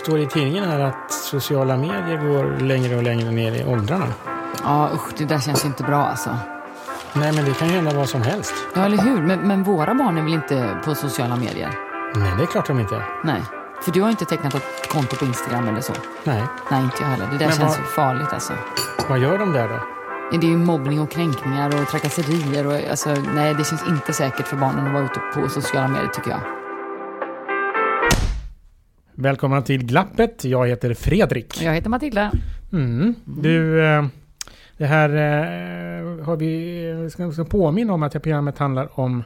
står i tidningen här att sociala medier går längre och längre ner i åldrarna. Ja, usch, det där känns inte bra alltså. Nej, men det kan ju hända vad som helst. Ja, eller hur? Men, men våra barn är väl inte på sociala medier? Nej, det är klart de inte är. Nej. För du har inte tecknat ett konto på Instagram eller så? Nej. Nej, inte jag heller. Det där Men känns vad- farligt alltså. Vad gör de där då? Det är ju mobbning och kränkningar och trakasserier och alltså, nej, det känns inte säkert för barnen att vara ute på sociala medier tycker jag. Välkomna till Glappet. Jag heter Fredrik. Jag heter Matilda. Mm. Du, eh, det här eh, har vi... Ska, ska påminna om att det här programmet handlar om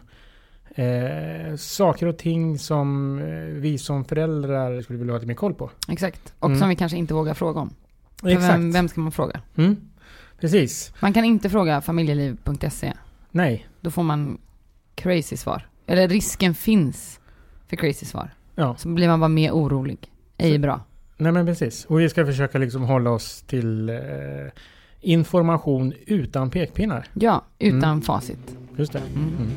eh, saker och ting som eh, vi som föräldrar skulle vilja ha lite mer koll på. Exakt. Och Mm. som vi kanske inte vågar fråga om. För Exakt. Vem, vem ska man fråga? Mm. Precis. Man kan inte fråga familjeliv.se. Nej. Då får man crazy svar. Eller risken finns för crazy svar. Ja. Så blir man bara mer orolig. Ej bra. Nej men precis. Och vi ska försöka liksom hålla oss till eh, information utan pekpinnar. Ja, utan Mm. facit. Just det. Mm. Mm.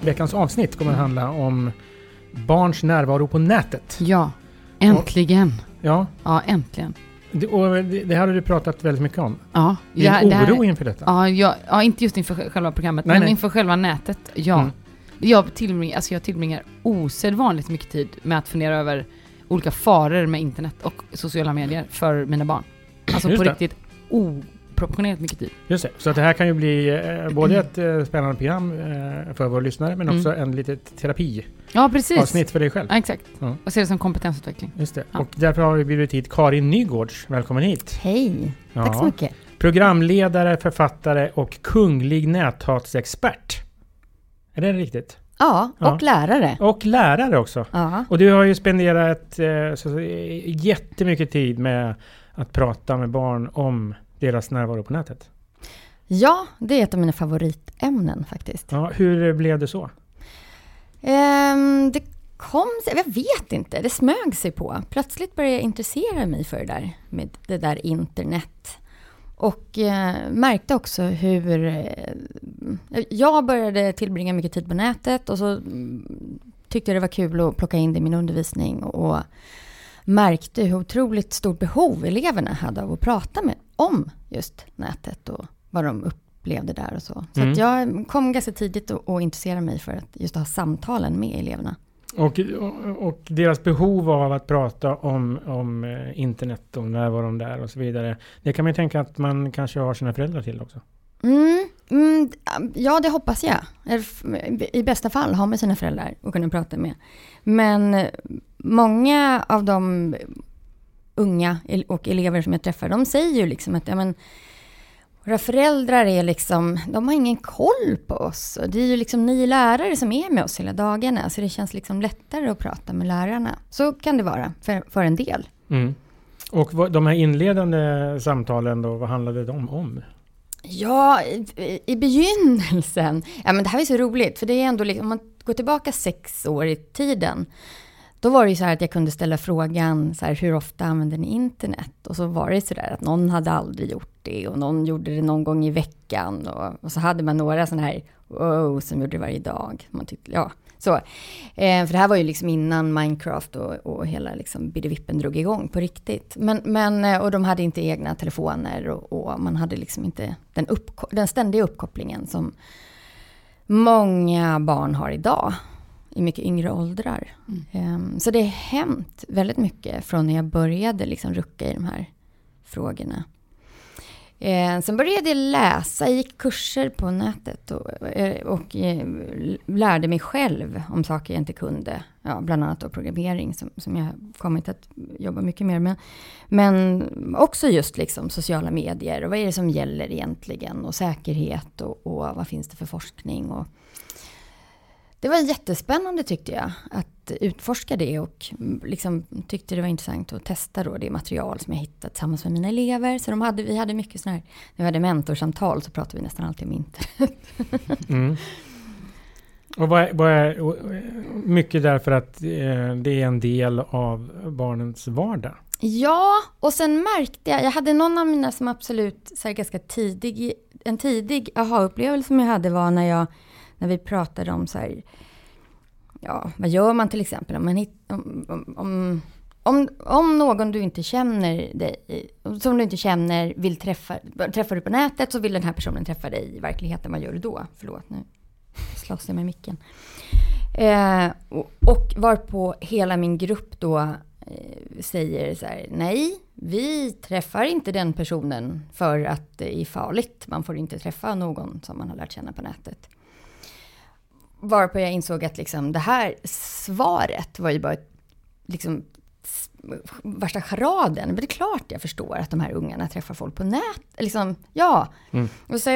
Veckans avsnitt kommer att handla om barns närvaro på nätet. Ja, äntligen. Ja, Ja, äntligen. Det, och det, det hade du pratat väldigt mycket om. Ja, Din det här- det här- oro inför detta. Ja, ja, ja, inte just inför själva programmet, Nej, men nej. inför själva nätet. Ja. Mm. Jag, tillbringar, alltså jag tillbringar osedvanligt mycket tid med att fundera över olika faror med internet och sociala medier för mina barn. Alltså Just på det. riktigt oproportionerligt mycket tid. Just det. Så att det här kan ju bli eh, både ett eh, spännande program eh, för våra lyssnare men Mm. också en litet terapiavsnitt Ja, precis. för dig själv. Ja, exakt. Ja. Och se det som kompetensutveckling. Just det. Ja. Och därför har vi bjudit hit Karin Nygårds. Välkommen hit. Hej, tack så mycket. Programledare, författare och kunglig näthatsexpert. Är det riktigt? Ja, och Ja. lärare. Och lärare också. Ja. Och du har ju spenderat eh, så, jättemycket tid med att prata med barn om deras närvaro på nätet. ja, det är ett av mina favoritämnen faktiskt. Ja, hur blev det så? Ehm, det kom sig, jag vet inte, det smög sig på. Plötsligt började jag intressera mig för det där, med det där internet. Och eh, märkte också hur eh, jag började tillbringa mycket tid på nätet och så mm, tyckte jag det var kul att plocka in det i min undervisning och märkte hur otroligt stort behov eleverna hade av att prata med, om just nätet och vad de upplevde där och så. Så Mm. jag kom ganska tidigt och, och intresserade mig för att just ha samtalen med eleverna. Och, och, och deras behov av att prata om, om eh, internet och närvaron där och så vidare. Det kan man ju tänka att man kanske har sina föräldrar till också. Mm, mm, ja, det hoppas jag. I bästa fall ha med sina föräldrar och kunna prata med. Men eh, många av de unga och elever som jag träffar, de säger ju liksom att ja, men, våra föräldrar är liksom, de har ingen koll på oss. Och det är ju liksom ni lärare som är med oss hela dagarna, så det känns liksom lättare att prata med lärarna. Så kan det vara för, för en del. Mm. Och vad, de här inledande samtalen då, vad handlade de om? Ja, i, i begynnelsen. Ja, men det här är så roligt, för det är ändå liksom, om man går tillbaka sex år i tiden, då var det ju så här att jag kunde ställa frågan så här, hur ofta använder ni internet? Och så var det så där att någon hade aldrig gjort det och någon gjorde det någon gång i veckan. Och, och så hade man några sådana här, wow, som gjorde det varje dag. Man tyckte, ja, så. Eh, för det här var ju liksom innan Minecraft och, och hela liksom Biddevippen drog igång på riktigt. Men, men, eh, och de hade inte egna telefoner och, och man hade liksom inte den, uppko- den ständiga uppkopplingen som många barn har idag i mycket yngre åldrar. Ehm, Så det har hänt väldigt mycket från när jag började liksom rucka i de här frågorna. Eh, sen började jag läsa, jag gick kurser på nätet och, eh, och eh, lärde mig själv om saker jag inte kunde. Ja, bland annat då programmering som, som jag kommit att jobba mycket mer med. Men också just liksom sociala medier och vad är det som gäller egentligen och säkerhet och, och vad finns det för forskning. Och, det var jättespännande tyckte jag att utforska det och liksom tyckte det var intressant att testa då det material som jag hittat tillsammans med mina elever. Så de hade, vi hade mycket sådana här, när vi hade mentorsamtal så pratade vi nästan alltid om internet. Mm. Och vad är, vad är mycket därför att eh, det är en del av barnens vardag? Ja, och sen märkte jag, jag hade någon av mina som absolut så här, ganska tidig, en tidig aha-upplevelse som jag hade var när jag, när vi pratade om så här, ja, vad gör man till exempel om man hit, om, om, om, om någon du inte känner dig, som du inte känner vill träffa, träffar du på nätet så vill den här personen träffa dig i verkligheten, vad gör du då? Förlåt, nu slåss jag med micken. Eh, och, och varpå hela min grupp då eh, säger så här, nej, vi träffar inte den personen för att det är farligt. Man får inte träffa någon som man har lärt känna på nätet. Varpå jag insåg att liksom det här svaret var ju bara liksom värsta charaden. Men det är klart jag förstår att de här ungarna träffar folk på nät. Liksom, ja. Mm. Och så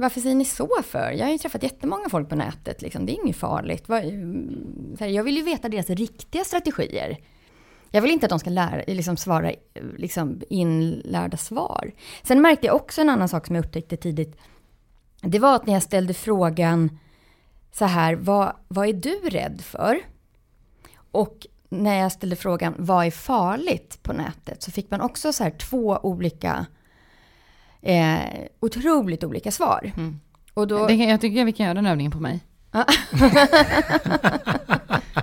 varför säger ni så för? Jag har ju träffat jättemånga folk på nätet. Liksom. Det är inget farligt. Jag vill ju veta deras riktiga strategier. Jag vill inte att de ska lära, liksom svara liksom inlärda svar. Sen märkte jag också en annan sak som jag upptäckte tidigt. Det var att när jag ställde frågan så här, vad, vad är du rädd för? Och när jag ställde frågan vad är farligt på nätet så fick man också så här två olika, eh, otroligt olika svar. Mm. Och då, det, jag tycker vi kan göra den övningen på mig.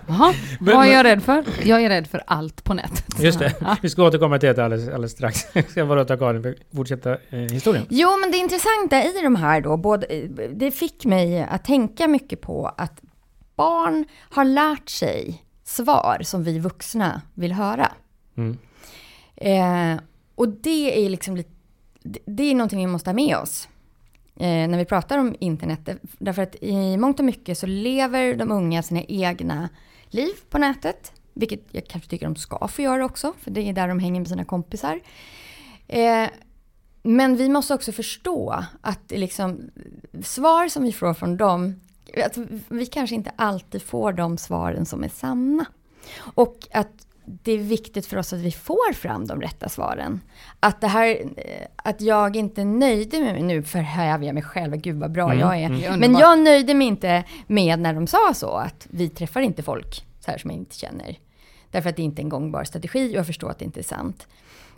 Jaha, vad är jag rädd för? Jag är rädd för allt på nätet. Just det, vi ska återkomma till det alldeles, alldeles strax. Jag ska bara låta Karin fortsätta eh, historien. Jo, men det intressanta i de här då, både, det fick mig att tänka mycket på att barn har lärt sig svar som vi vuxna vill höra. Mm. Eh, och det är liksom lite, det är någonting vi måste ha med oss eh, Eh, när vi pratar om internet. Därför att i mångt och mycket så lever de unga sina egna liv på nätet. Vilket jag kanske tycker de ska få göra också, för det är där de hänger med sina kompisar. Eh, men vi måste också förstå att liksom, svar som vi får från dem att vi kanske inte alltid får de svaren som är sanna. Och att det är viktigt för oss att vi får fram de rätta svaren. Att det här, att jag inte nöjde mig, nu förhäver jag mig själv, gud vad bra mm, jag är. Mm. Men jag nöjde mig inte med när de sa så, att vi träffar inte folk så här som jag inte känner. Därför att det inte är en gångbar strategi och jag förstår att det inte är sant.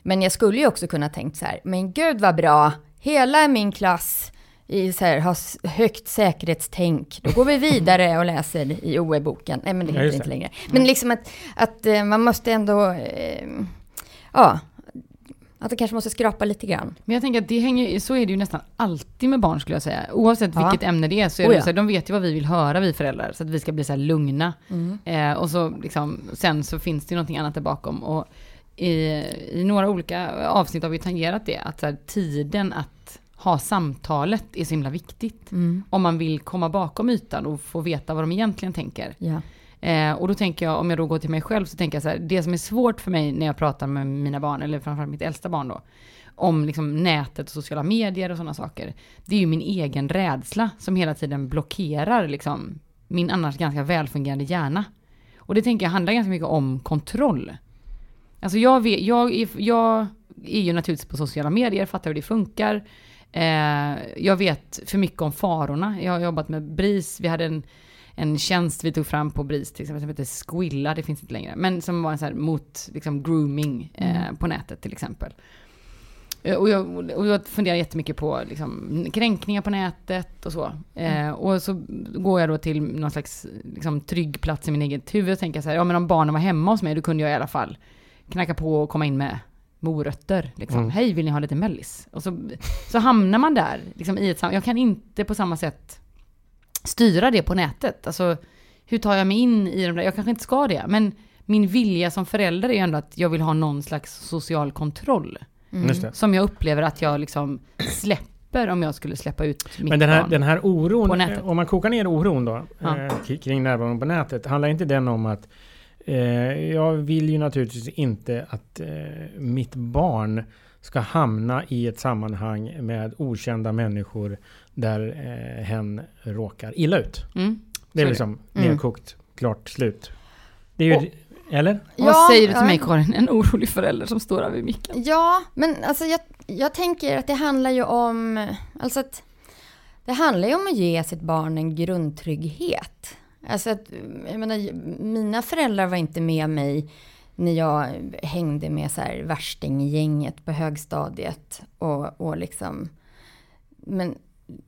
Men jag skulle ju också kunna tänkt så här, men gud vad bra, hela min klass i så här, har högt säkerhetstänk. Då går vi vidare och läser i OE-boken. Nej, men det heter ja, inte längre. Men liksom att, att eh, man måste ändå... Eh, ja, att det kanske måste skrapa lite grann. Men jag tänker att det hänger, så är det ju nästan alltid med barn skulle jag säga. Oavsett ja. vilket ämne det är så är oh, det så här, de vet ju vad vi vill höra vi föräldrar. Så att vi ska bli så här lugna. Mm. Eh, och så liksom, sen så finns det ju någonting annat där bakom. Och i, i några olika avsnitt har vi tangerat det. Att så här, tiden att ha samtalet är så himla viktigt. Mm. Om man vill komma bakom ytan och få veta vad de egentligen tänker. Ja. Eh, och då tänker jag, om jag då går till mig själv, så tänker jag så här, det som är svårt för mig när jag pratar med mina barn, eller framförallt mitt äldsta barn då, om liksom nätet och sociala medier och sådana saker, det är ju min egen rädsla som hela tiden blockerar liksom min annars ganska välfungerande hjärna. Och det tänker jag handlar ganska mycket om kontroll. Alltså jag, vet, jag, är, jag är ju naturligtvis på sociala medier, fattar hur det funkar. Eh, jag vet för mycket om farorna. Jag har jobbat med BRIS. Vi hade en, en tjänst vi tog fram på BRIS till exempel som heter Squilla, det finns inte längre. Men som var en så här mot liksom, grooming eh, mm. på nätet till exempel. Eh, och jag, och jag funderar jättemycket på liksom, kränkningar på nätet och så. Eh, mm. och så går jag då till någon slags liksom, trygg plats i min eget huvud och tänker så här, ja men om barnen var hemma hos mig då kunde jag i alla fall knacka på och komma in med morötter. Liksom. Mm. Hej, vill ni ha lite mellis? Och så, så hamnar man där, liksom, i ett Jag kan inte på samma sätt styra det på nätet. Alltså, hur tar jag mig in i de där? Jag kanske inte ska det, men min vilja som förälder är ändå att jag vill ha någon slags social kontroll. Mm. Som jag upplever att jag liksom släpper om jag skulle släppa ut mitt Men den här, barn den här oron, om man kokar ner oron då, ja. eh, kring närvaron på nätet, handlar inte den om att jag vill ju naturligtvis inte att eh, mitt barn ska hamna i ett sammanhang med okända människor där eh, hen råkar illa ut. Mm. Det är liksom mm. nedkokt, klart slut. Det är ju, och, eller? Ja, Vad säger du till mig Karin, en orolig förälder som står över micken? Ja, men alltså jag, jag tänker att det handlar ju om, alltså att det handlar ju om att ge sitt barn en grundtrygghet. Alltså att, jag menar, mina föräldrar var inte med mig när jag hängde med så här värstinggänget på högstadiet och, och liksom... Men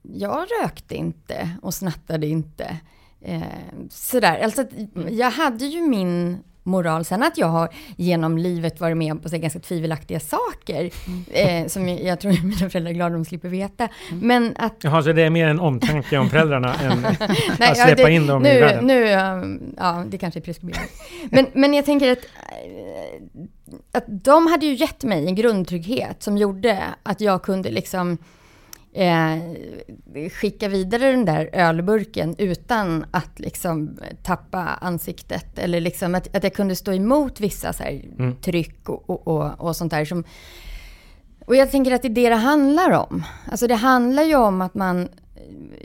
jag rökte inte och snattade inte. Eh, sådär, alltså att jag hade ju min moral. Sen att jag har genom livet varit med på så ganska tvivelaktiga saker, mm. eh, som jag, jag, tror mina föräldrar är glada de slipper veta. Mm. Men att... Jaha, så det är mer en omtanke om föräldrarna än Nej, att släppa ja, det, in dem nu, i världen? Nu, ja, det kanske är preskriberat. men, men jag tänker att, eh, att de hade ju gett mig en grundtrygghet som gjorde att jag kunde liksom eh, skicka vidare den där ölburken utan att liksom tappa ansiktet. Eller liksom att, att jag kunde stå emot vissa så mm. tryck och, och, och, och sånt där. Som, och jag tänker att det är det det handlar om. Alltså det handlar ju om att man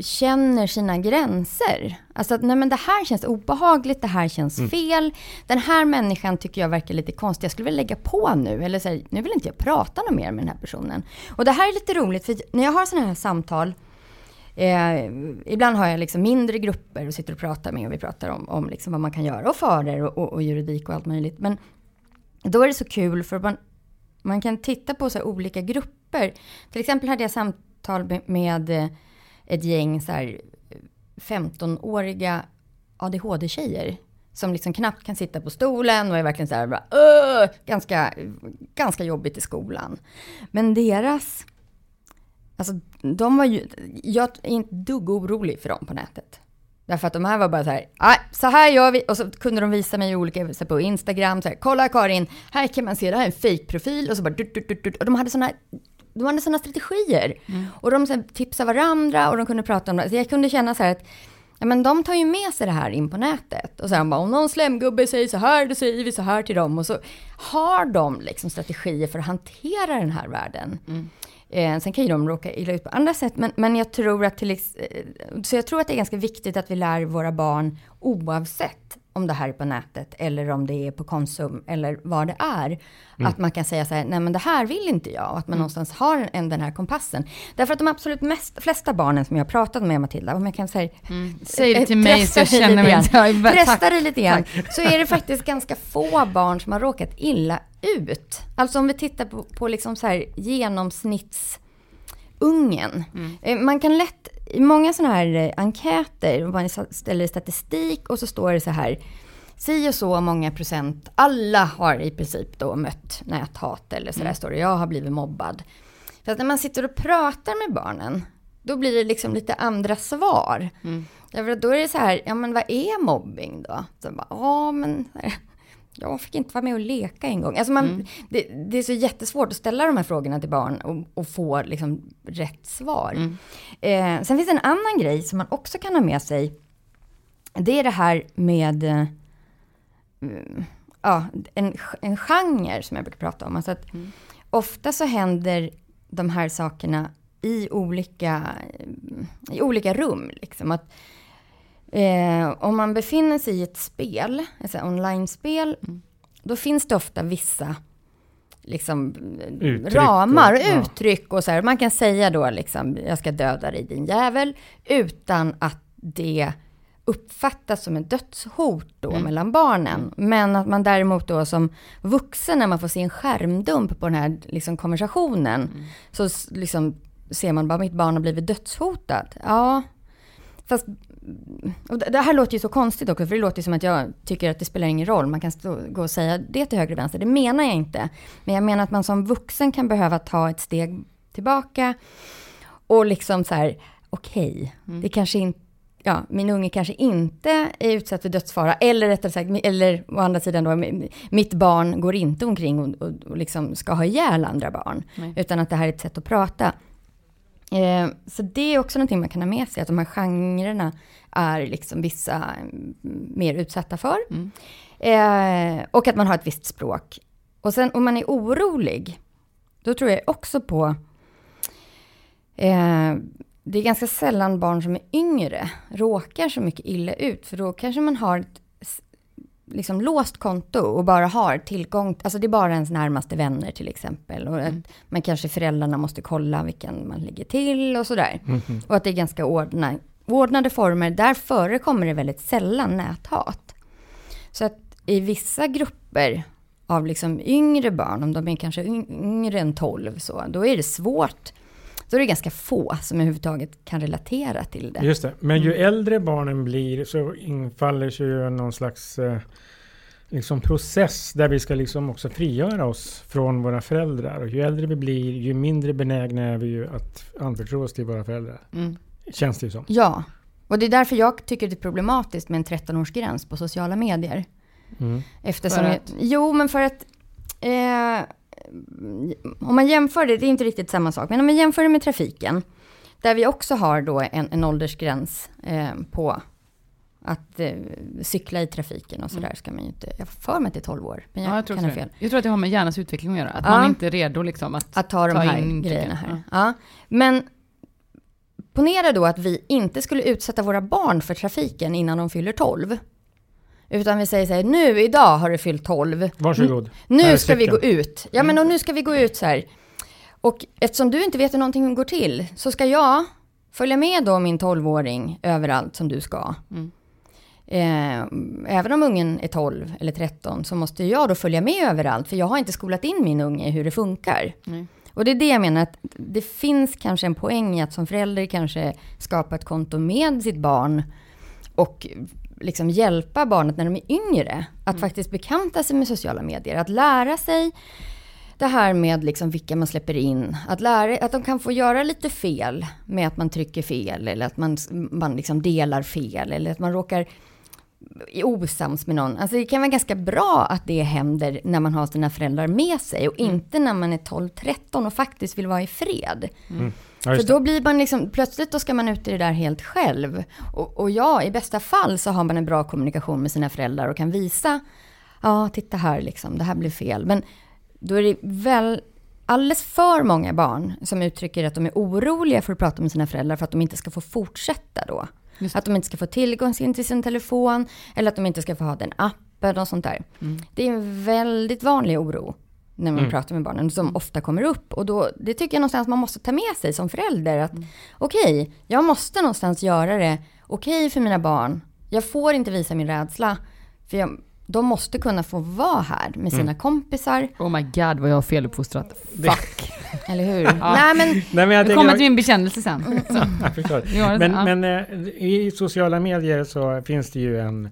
känner sina gränser. Alltså att nej men det här känns obehagligt, det här känns mm. fel. Den här människan tycker jag verkar lite konstig, jag skulle vilja lägga på nu. Eller så här, nu vill inte jag prata något mer med den här personen. Och det här är lite roligt, för när jag har sådana här samtal, eh, ibland har jag liksom mindre grupper och sitter och pratar med och vi pratar om, om liksom vad man kan göra och förer och, och, och juridik och allt möjligt. Men då är det så kul för man, man kan titta på så olika grupper. Till exempel hade jag samtal med, med ett gäng så här 15-åriga ADHD-tjejer som liksom knappt kan sitta på stolen och är verkligen så här bara, ganska, ganska jobbigt i skolan. Men deras, alltså de var ju, jag är inte dugg orolig för dem på nätet. Därför att de här var bara så här, så här gör vi. Och så kunde de visa mig olika, så på Instagram, så här, kolla Karin, här kan man se, det här är en fake-profil. Och så bara, dut, dut, dut, och de hade sådana här de hade sådana strategier. Mm. Och de så tipsade varandra och de kunde prata om det. Så jag kunde känna så här att ja, men de tar ju med sig det här in på nätet. Och sen bara, om någon slemgubbe säger så här, då säger vi så här till dem. Och så har de liksom strategier för att hantera den här världen. Mm. Eh, sen kan ju de råka illa ut på andra sätt, men, men jag tror att till, eh, så jag tror att det är ganska viktigt att vi lär våra barn oavsett om det här är på nätet eller om det är på Konsum eller vad det är. Mm. Att man kan säga så här, nej men det här vill inte jag. Och att man mm. någonstans har en, den här kompassen. Därför att de absolut mest, flesta barnen som jag har pratat med Matilda, om jag kan säga... Mm. Säg det till mig så jag känner mig... Presta dig lite grann. Så är det faktiskt ganska få barn som har råkat illa ut. Alltså om vi tittar på, på liksom så här genomsnitts ungen. Mm. Eh, man kan lätt, i många sådana här eh, enkäter, man ställer statistik och så står det så här, si och så många procent, alla har i princip då mött näthat eller sådär mm. står det, jag har blivit mobbad. För att när man sitter och pratar med barnen, då blir det liksom lite andra svar. Mm. Därför då är det så här, ja men vad är mobbing då? Så bara, ja men jag fick inte vara med och leka en gång. Alltså man, mm. det, det, är så jättesvårt att ställa de här frågorna till barn och, och få liksom rätt svar. Mm. Eh, sen finns det en annan grej som man också kan ha med sig. Det är det här med eh, ja, en, en genre som jag brukar prata om. Alltså att mm. Ofta så händer de här sakerna i olika, i olika rum. Liksom. Att, Eh, om man befinner sig i ett spel, ett online-spel, mm. då finns det ofta vissa liksom, uttryck ramar och, ja. uttryck och så här. Man kan säga då liksom, jag ska döda dig din jävel, utan att det uppfattas som ett dödshot då mm. mellan barnen. Mm. Men att man däremot då som vuxen, när man får se en skärmdump på den här liksom, konversationen, mm. så liksom ser man bara mitt barn har blivit dödshotat. Ja, fast och det här låter ju så konstigt också, för det låter som att jag tycker att det spelar ingen roll. Man kan stå, gå och säga det till höger och vänster. Det menar jag inte. Men jag menar att man som vuxen kan behöva ta ett steg tillbaka och liksom så här, okej, okay, mm. det kanske inte ja, min unge kanske inte är utsatt för dödsfara, eller rättare sagt, eller å andra sidan då, mitt barn går inte omkring och, och, och liksom ska ha ihjäl andra barn, Nej. utan att det här är ett sätt att prata. Eh, så det är också någonting man kan ha med sig, att de här genrerna är liksom vissa mm, mer utsatta för. Mm. Eh, och att man har ett visst språk. Och sen om man är orolig, då tror jag också på... Eh, det är ganska sällan barn som är yngre råkar så mycket illa ut, för då kanske man har ett liksom låst konto och bara har tillgång, alltså det är bara ens närmaste vänner till exempel. Och Mm. att man kanske föräldrarna måste kolla vilken man ligger till och sådär. Mhm. Och att det är ganska ordna, ordnade former. Där förekommer det väldigt sällan näthat. Så att i vissa grupper av liksom yngre barn, om de är kanske yng- yngre än 12, så, då är det svårt. Då är det ganska få som överhuvudtaget kan relatera till det. Just det. Men ju Mm. äldre barnen blir så infaller sig ju någon slags eh, liksom process där vi ska liksom också frigöra oss från våra föräldrar. Och ju äldre vi blir, ju mindre benägna är vi ju att anförtro oss till våra föräldrar. Mm. Känns det ju som. Ja, och det är därför jag tycker det är problematiskt med en 13-årsgräns på sociala medier. Mm. Eftersom För jag, att? jo, men för att eh, om man jämför det, det är inte riktigt samma sak, men om man jämför det med trafiken, där vi också har då en, en åldersgräns eh, på att eh, cykla i trafiken och sådär ska man ju inte, jag har för mig till 12 år, men jag, Ja, jag, kan ha fel. det. jag tror att det har med hjärnans utveckling att göra. Att Ja. man inte är redo liksom att... Att ta de Ta här in grejerna här. Ja. Men ponera då att vi inte skulle utsätta våra barn för trafiken innan de fyller 12. Utan vi säger så här, nu idag har du fyllt 12. Varsågod. Nu ska vi gå ut. Ja, men och nu ska vi gå ut så här. Och eftersom du inte vet hur någonting går till, så ska jag följa med då min 12-åring överallt som du ska. Mm. Eh, även om ungen är 12 eller 13 så måste jag då följa med överallt, för jag har inte skolat in min unge i hur det funkar. Nej. Och det är det jag menar, att det finns kanske en poäng i att som förälder kanske skapa ett konto med sitt barn och liksom hjälpa barnet när de är yngre att faktiskt bekanta sig med sociala medier, att lära sig det här med liksom vilka man släpper in, att, lära, att de kan få göra lite fel med att man trycker fel eller att man, man liksom delar fel eller att man råkar är osams med någon. Alltså det kan vara ganska bra att det händer när man har sina föräldrar med sig och inte när man är 12-13 och faktiskt vill vara i fred. Ja, För då blir man liksom, plötsligt då ska man ut i det där helt själv. Och, och ja, i bästa fall så har man en bra kommunikation med sina föräldrar och kan visa, ja, titta här liksom, det här blev fel. Men då är det väl alldeles för många barn som uttrycker att de är oroliga för att prata med sina föräldrar för att de inte ska få fortsätta då. Just. Att de inte ska få tillgång till sin telefon eller att de inte ska få ha den appen och sånt där. Mm. Det är en väldigt vanlig oro när man Mm. pratar med barnen som ofta kommer upp. Och då, det tycker jag någonstans man måste ta med sig som förälder. Att Mm. okej, jag måste någonstans göra det okej för mina barn. Jag får inte visa min rädsla. För jag, de måste kunna få vara här med sina kompisar. Oh my god vad jag har feluppfostrat. Det- Fuck. Eller hur? Nej men, Nej, men jag Jag tänker- kommer till min bekännelse sen. Jag det- Men, ja. men eh, i sociala medier så finns det ju en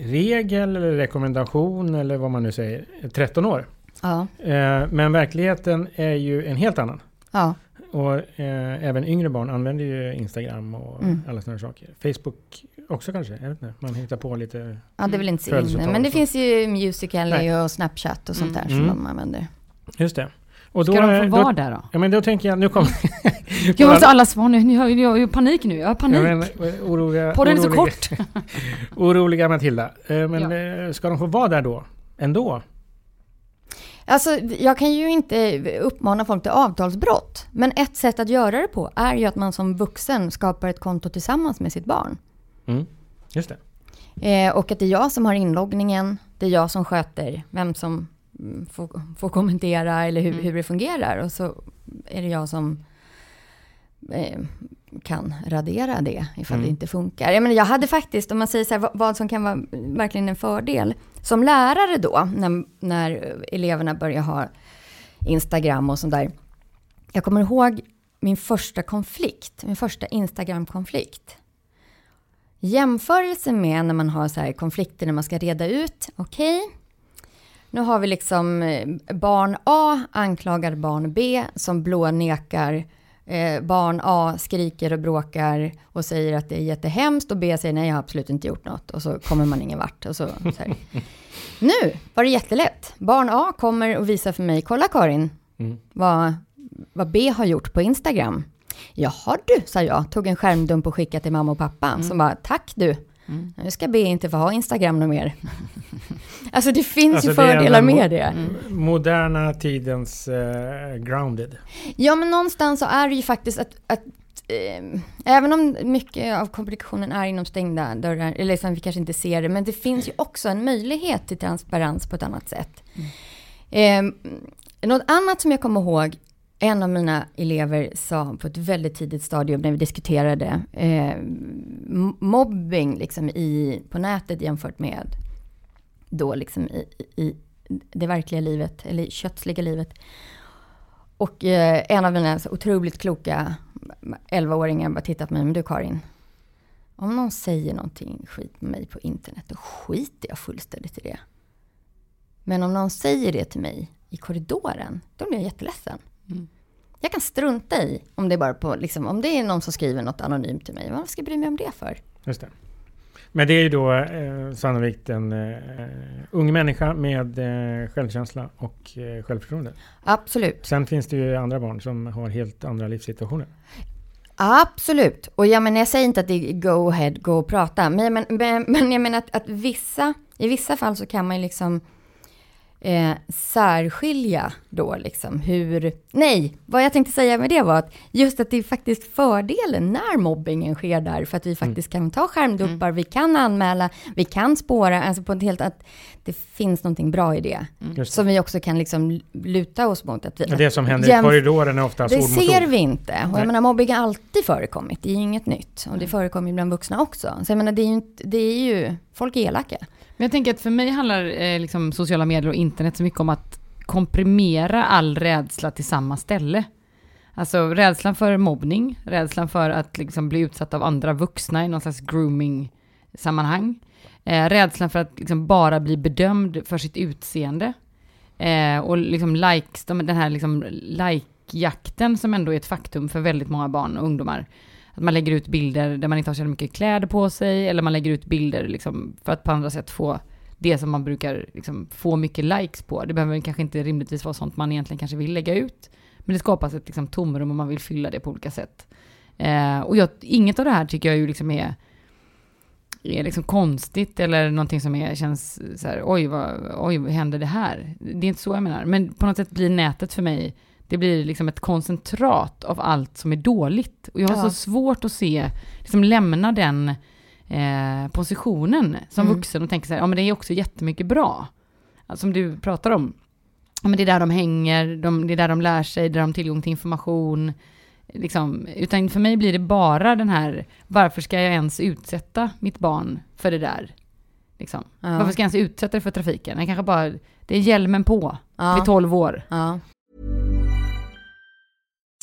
regel eller rekommendation eller vad man nu säger. 13 år. ja, Eh, men verkligheten är ju en helt annan. ja, Och eh, även yngre barn använder ju Instagram och Mm. alla sådana saker. Facebook också kanske, jag vet inte. Man hittar på lite... ja, det är väl inte så inne. Men det finns ju Musical.ly och Snapchat och sånt där Mm. som de använder. Just det. Och Ska de få vara där då? Ja men då tänker jag, nu kommer... Jag måste alla svar nu. Jag har ju panik nu. Jag har Ja, panik. men, eh, oroliga, Podden är så kort. oroliga Matilda. Eh, men Ja. eh, ska de få vara där då? Ändå? Alltså, jag kan ju inte uppmana folk till avtalsbrott. Men ett sätt att göra det på är ju att man som vuxen skapar ett konto tillsammans med sitt barn. Mm. Just det. Eh, och att det är jag som har inloggningen, det är jag som sköter vem som får, får kommentera eller hur, Mm. hur det fungerar. Och så är det jag som eh, kan radera det ifall Mm. det inte funkar. Jag, menar, jag hade faktiskt, om man säger så här, vad, vad som kan vara verkligen en fördel. Som lärare då, när, när eleverna börjar ha Instagram och sånt där. Jag kommer ihåg min första konflikt, min första Instagram-konflikt. Jämförelse med när man har så här konflikter när man ska reda ut, okej, nu har vi liksom eh, barn A anklagar barn B som blånekar. Eh, barn A skriker och bråkar och säger att det är jättehemskt och B säger nej, jag har absolut inte gjort något. Och så kommer man ingen vart. Och så, så. Nu var det jättelätt. Barn A kommer och visar för mig, kolla Karin, Mm. vad, vad B har gjort på Instagram. Jaha du, sa jag, tog en skärmdump och skickade till mamma och pappa. Som bara, tack du, Mm. nu ska B inte få ha Instagram något mer. alltså det finns Alltså, ju det fördelar mo- med det. Mm. Moderna tidens eh, grounded. Ja, men någonstans så är det ju faktiskt att, att eh, även om mycket av kommunikationen är inom stängda dörrar, eller liksom vi kanske inte ser det, men det finns ju också en möjlighet till transparens på ett annat sätt. Mm. Eh, något annat som jag kommer ihåg, en av mina elever sa på ett väldigt tidigt stadium när vi diskuterade eh, mobbing liksom i, på nätet jämfört med då liksom i, i det verkliga livet, eller kötsliga livet. Och eh, en av mina så otroligt kloka 11-åringar bara tittat på mig, men du Karin, om någon säger någonting skit med mig på internet, då skiter jag fullständigt i det. Men om någon säger det till mig i korridoren, då blir jag jätteledsen. Mm. Jag kan strunta i om det är bara på, liksom, om det är någon som skriver något anonymt till mig. Vad ska jag bry mig om det för? Just det. Men det är ju då eh, sannolikt en eh, ung människa med eh, självkänsla och eh, självförtroende. Absolut. Sen finns det ju andra barn som har helt andra livssituationer. Absolut. Och jag, menar, jag säger inte att det är go ahead, gå och prata. Men, men, men, men jag menar att, att vissa, i vissa fall så kan man ju liksom eh, särskilja då liksom hur... Nej, vad jag tänkte säga med det var att just att det är faktiskt fördelen när mobbingen sker där, för att vi mm. faktiskt mm. kan ta skärmduppar, mm. vi kan anmäla, vi kan spåra, alltså på ett helt att det finns någonting bra i det. Mm. Som vi också kan liksom luta oss mot. Att vi, det som händer jämf- i korridoren är oftast Det ser vi inte. Och jag menar, mobbing har alltid förekommit, det är ju inget nytt. Och det förekommer bland vuxna också. Så jag menar, det är ju, inte, det är ju folk är elaka. Men jag tänker att för mig handlar eh, liksom sociala medier och internet så mycket om att komprimera all rädsla till samma ställe. Alltså rädslan för mobbning, rädslan för att liksom bli utsatt av andra vuxna i någon slags grooming-sammanhang. Eh, rädslan för att liksom bara bli bedömd för sitt utseende. Eh, och liksom likes, den här liksom like-jakten som ändå är ett faktum för väldigt många barn och ungdomar. Att man lägger ut bilder där man inte har så mycket kläder på sig, eller man lägger ut bilder liksom för att på andra sätt få det som man brukar liksom få mycket likes på. Det behöver kanske inte rimligtvis vara sånt man egentligen kanske vill lägga ut. Men det skapas ett liksom tomrum och man vill fylla det på olika sätt. Eh, och jag, inget av det här tycker jag ju liksom är, är liksom konstigt eller någonting som är, känns så här, oj, vad, oj, vad händer det här? Det är inte så jag menar. Men på något sätt blir nätet för mig det blir liksom ett koncentrat av allt som är dåligt. Och jag har ja. så svårt att se, liksom lämna den eh, positionen som mm. vuxen och tänka så här, ja men det är också jättemycket bra. Alltså, som du pratar om. Ja, men det är där de hänger, de, det är där de lär sig, där de har tillgång till information. Liksom, utan för mig blir det bara den här, varför ska jag ens utsätta mitt barn för det där? Liksom. Ja. Varför ska jag ens utsätta det för trafiken? Jag kanske bara, det är hjälmen på ja. vid 12 år. Ja.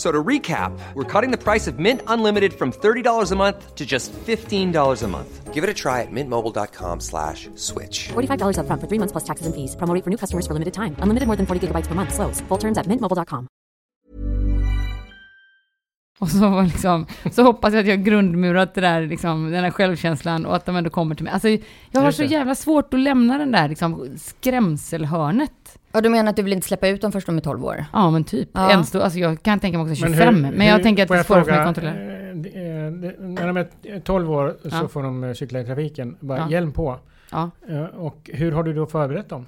So to recap, we're cutting the price of Mint Unlimited from $30 a month to just $15 a month. Give it a try at mintmobile.com slash switch. $45 upfront for three months plus taxes and fees. Promo for new customers for limited time. Unlimited more than 40 gigabytes per month. Slows. Full terms at mintmobile.com. Och så, var liksom, så hoppas jag att jag har grundmurat det där, liksom, den här självkänslan och att de ändå kommer till mig. Alltså, jag har så jävla svårt att lämna den där liksom, skrämselhörnet. Och du menar att du vill inte släppa ut dem först de är 12 år? Ja, men typ. Ja. Än stå, alltså, jag kan tänka mig också Men 25, hur- men jag hur- tänker att det är svårare för mig att kontrollera. eh, eh, När de är 12 år så Ja. får de eh, cykla i trafiken. Bara Ja. hjälm på. Ja. Och hur har du då förberett dem?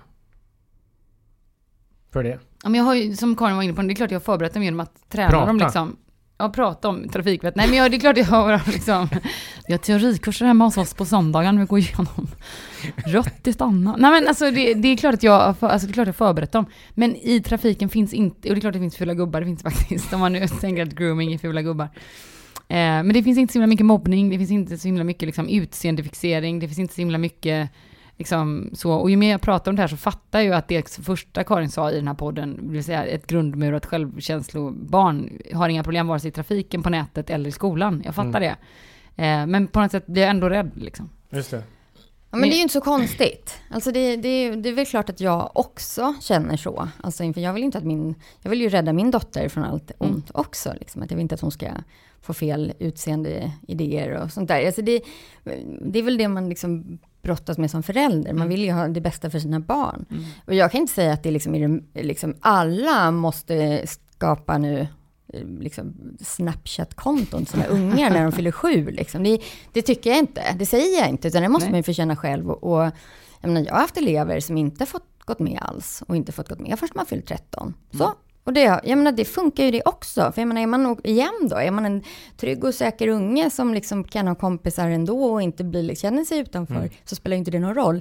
För det? Ja, men jag har ju, som Karin var inne på, det är klart jag har förberett dem genom att träna Prata. dem liksom. Ja, prata om trafikvett. Nej, men jag, det är klart jag har liksom... Jag har teorikurser hemma hos oss på söndagen. Vi går igenom rött i stanna. Nej, men alltså det, det är klart att jag, har alltså, det är klart jag förberett dem. Men i trafiken finns inte, och det är klart det finns fula gubbar, det finns faktiskt, om man nu tänker att grooming är fula gubbar. Eh, men det finns inte så himla mycket mobbning, det finns inte så himla mycket liksom, utseendefixering, det finns inte så himla mycket Liksom så, och ju mer jag pratar om det här så fattar jag ju att det första Karin sa i den här podden, det vill säga ett grundmurat självkänslobarn, har inga problem vare sig i trafiken, på nätet eller i skolan. Jag fattar det. Eh, men på något sätt blir jag ändå rädd liksom. Just det. Ja, Men- det är ju inte så konstigt. Alltså det, det, det är väl klart att jag också känner så. Alltså inför, jag vill inte att min, jag vill ju rädda min dotter från allt Mm. ont också. Liksom. Att jag vill inte att hon ska få fel utseende idéer och sånt där. Alltså det, det är väl det man liksom brottas med som förälder. Mm. Man vill ju ha det bästa för sina barn. Och jag kan inte säga att det liksom liksom alla måste skapa nu eh, liksom Snapchat-konton till sina ungar när de fyller sju. Liksom. Det, det tycker jag inte. Det säger jag inte, utan det måste Nej. man ju känna själv. Och, och, jag, menar, jag har haft elever som inte fått gått med alls och inte fått gått med först man fyllt 13. Så. Och det, jag menar, det funkar ju det också. För jag menar, är man igen då, är man en trygg och säker unge som liksom kan ha kompisar ändå och inte blir, liksom, känner sig utanför, så spelar ju inte det någon roll.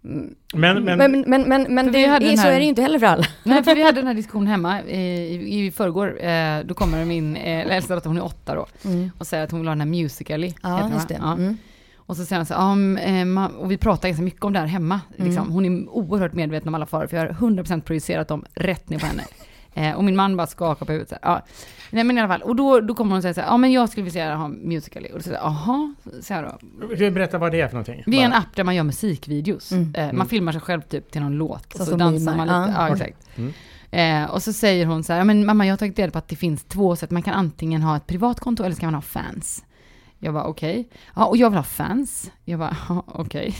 Men, men, Men, men, men, men, det, vi hade är, den så här- är det ju inte heller för alla. Nej, för vi hade den här diskussionen hemma i, i förrgår. Eh, då kommer min eh, äldsta dotter, hon är åtta då, och säger att hon vill ha den här Musical.ly. Ja, just det. Ja. Mm. Och så säger han så här, ja, men, ma- och vi pratar ganska mycket om det här hemma. Liksom. Hon är oerhört medveten om alla faror, för jag har 100% projicerat dem rätt ner på henne. Eh, och min man bara skakar på huvudet. Så ja. Nej men i alla fall, och då, då kommer hon säga så här, ja men jag skulle vilja ha Musical.ly. Och då säger jag, jaha, så här då. Berätta vad det är för någonting? Det är en app där man gör musikvideos. Mm. Eh, man filmar sig själv typ till någon låt. Så och så som dansar man lite. Ja. Exakt. Mm. Eh, och så säger hon så här, "Ja, men mamma jag har tagit reda på att det finns två sätt. Man kan antingen ha ett privat konto eller så kan man ha fans. Jag var okej. Ja, och jag vill ha fans. Jag var okej.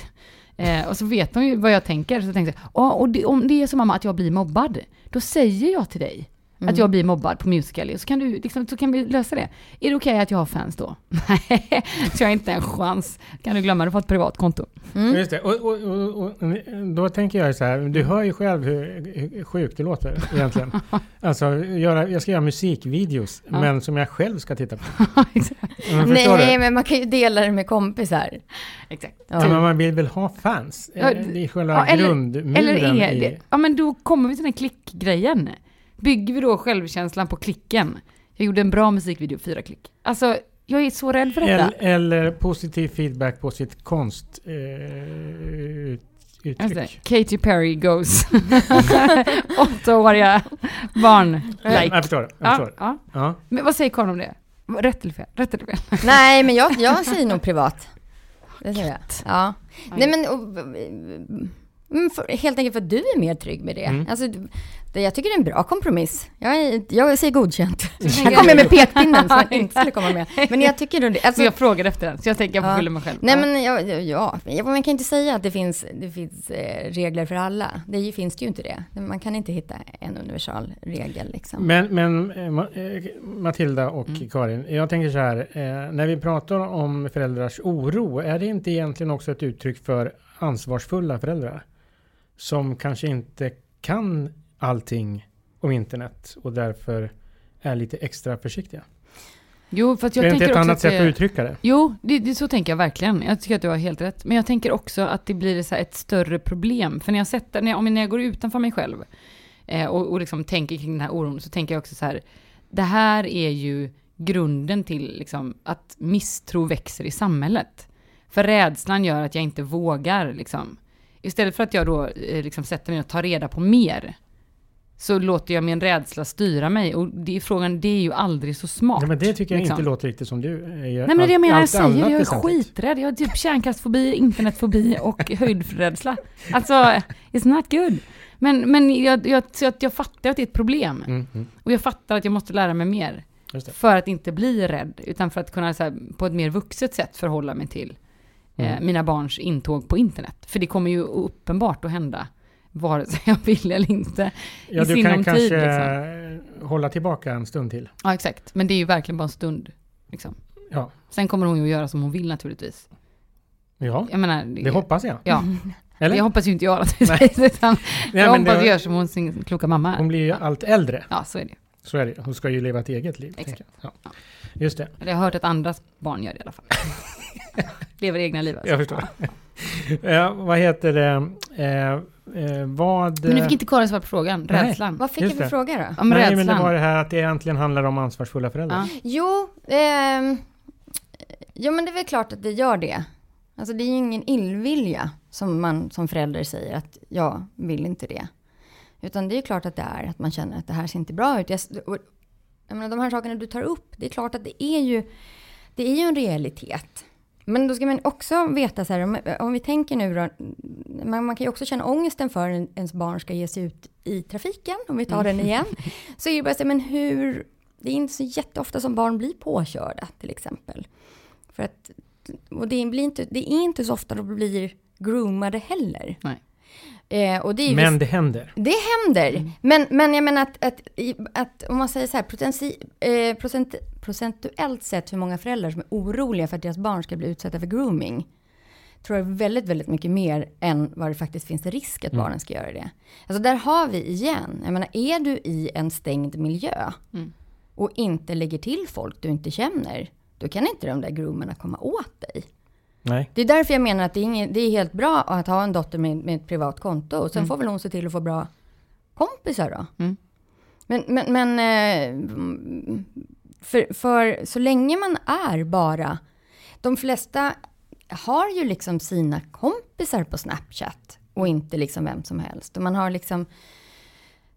Eh, och så vet hon ju vad jag tänker. Så tänkte jag, ja, och det, om det är så mamma att jag blir mobbad, då säger jag till dig att jag blir mobbad på Musical.ly, så kan, du, liksom, så kan vi lösa det. Är det okej att jag har fans då? Nej, så jag har inte en chans. Kan du glömma, du får ett privat konto. Just det. Och, och, och, och, då tänker jag så här, du hör ju själv hur, hur sjukt det låter egentligen. Alltså, göra, jag ska göra musikvideos, Ja. men som jag själv ska titta på. Men Nej, du? men man kan ju dela det med kompisar. Exakt. Ja, men man vill väl ha fans? Ja, det är själva Ja, eller- grundmuren Eller är i... det, ja men då kommer vi till den här klickgrejen. Bygger vi då självkänslan på klicken? Jag gjorde en bra musikvideo, fyra klick. Alltså, jag är så rädd för detta. Eller, eller positiv feedback på sitt konst... Eh, uttryck. Katy Perry goes. Åttaåriga barn. Jag Like. förstår det. Jag Ja, förstår det. ja. Ja. Men vad säger Karin om det? Rätt eller fel? Rätt eller fel? Nej, men jag, jag säger nog privat. Det säger jag. Ja. Nej, men och, för, helt enkelt för att du är mer trygg med det. Mm. Alltså, det, jag tycker det är en bra kompromiss. Jag, är, jag säger godkänt. Här kommer jag med pekpinnen som jag inte skulle komma med. Men jag tycker det. Alltså, Så jag frågade efter den, så jag tänker jag får skylla mig själv. Nej men ja, ja, ja, man kan inte säga att det finns, det finns eh, regler för alla. Det finns det ju inte det. Man kan inte hitta en universal regel liksom. Men, men eh, eh, Matilda och Mm. Karin, jag tänker så här. När vi pratar om föräldrars oro, är det inte egentligen också ett uttryck för ansvarsfulla föräldrar? Som kanske inte kan allting om internet och därför är lite extra försiktiga. Jo, för att jag är det inte tänker ett också annat att sätt det- att uttrycka det? Jo, det, det, så tänker jag verkligen. Jag tycker att du har helt rätt. Men jag tänker också att det blir så ett större problem. För när jag sätter, när jag- när jag går utanför mig själv, eh, och, och liksom tänker kring den här oron, så tänker jag också så här, det här är ju grunden till liksom, att misstro växer i samhället. För rädslan gör att jag inte vågar, liksom. Istället för att jag då eh, liksom, sätter mig och tar reda på mer, så låter jag min rädsla styra mig. Och det är frågan, det är ju aldrig så smart. Ja, men det tycker jag liksom. inte låter riktigt som du eh. Nej men det är det jag menar, jag säger jag är skiträdd. Jag har typ kärnkraftsfobi, internetfobi och höjdrädsla. Alltså, it's not good. Men, men jag, jag, att jag fattar att det är ett problem. Mm, mm, Och jag fattar att jag måste lära mig mer. För att inte bli rädd, utan för att kunna så här, på ett mer vuxet sätt förhålla mig till Mm. mina barns intåg på internet. För det kommer ju uppenbart att hända, vare sig jag vill eller inte. Ja, i du kan tid, kanske liksom. eh, hålla tillbaka en stund till. Ja, exakt. Men det är ju verkligen bara en stund. Liksom. Ja, Sen kommer hon ju att göra som hon vill naturligtvis. ja Jag menar, det hoppas jag. Ja, Eller? det hoppas ju inte jag naturligtvis. Utan Nej, jag hoppas det- gör som hon sin kloka mamma Hon är. blir ju allt äldre. Ja, så är det. Så är det. Hon ska ju leva ett eget liv. jag. Ja. Just det. Eller jag har hört att andras barn gör det i alla fall. Lever egna liv alltså. Jag förstår. Ja, vad heter det? Eh, eh, vad... Men du fick inte Karin svar på frågan, Nej. rädslan. Vad fick Just jag för det. fråga då? Om Nej, rädslan. men det var det här att det egentligen handlar om ansvarsfulla föräldrar. Ja. Jo, ehm, ja men det är väl klart att det gör det. Alltså det är ju ingen illvilja som man som förälder säger att jag vill inte det. Utan det är klart att det är att man känner att det här ser inte bra ut. Jag, jag menar, de här sakerna du tar upp, det är klart att det är ju, det är ju en realitet. Men då ska man också veta så här, om, om vi tänker nu då, man, man kan ju också känna ångesten för en, ens barn ska ge sig ut i trafiken, om vi tar den igen. Så är det bara så här, men hur, det är inte så jätteofta som barn blir påkörda till exempel. För att, och det, blir inte, det är inte så ofta de blir groomade heller. Nej. Eh, och det är Men det händer. det händer. Men, men jag menar att, att, att om man säger så här, potensi, eh, procent, procentuellt sett hur många föräldrar som är oroliga för att deras barn ska bli utsatta för grooming. Tror jag är väldigt, väldigt mycket mer än vad det faktiskt finns risk att barnen ska göra det. Alltså där har vi igen, jag menar är du i en stängd miljö och inte lägger till folk du inte känner, då kan inte de där groomerna komma åt dig. Nej. Det är därför jag menar att det är, ingen, det är helt bra att ha en dotter med, med ett privat konto. Och sen får väl hon se till att få bra kompisar då. Mm. Men, men, men eh, för, för så länge man är bara... De flesta har ju liksom sina kompisar på Snapchat och inte liksom vem som helst. Och man har liksom...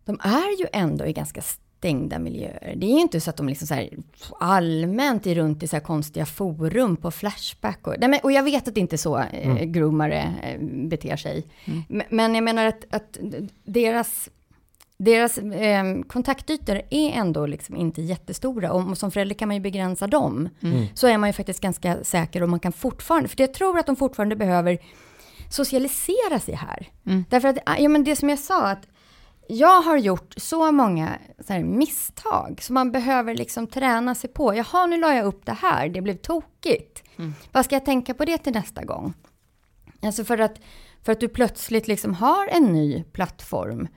De är ju ändå i ganska stängda miljöer. Det är ju inte så att de liksom så här allmänt är runt i så här konstiga forum på Flashback. Och, nej men, och jag vet att det inte är så eh, groomare eh, beter sig. Men, men jag menar att, att deras, deras eh, kontaktytor är ändå liksom inte jättestora. Och som förälder kan man ju begränsa dem. Så är man ju faktiskt ganska säker och man kan fortfarande, för jag tror att de fortfarande behöver socialisera sig här. Därför att, ja men det som jag sa, att jag har gjort så många så här, misstag som man behöver liksom träna sig på. Jaha, nu la jag upp det här, det blev tokigt. Vad ska jag tänka på det till nästa gång? Alltså för att, för att du plötsligt liksom har en ny plattform.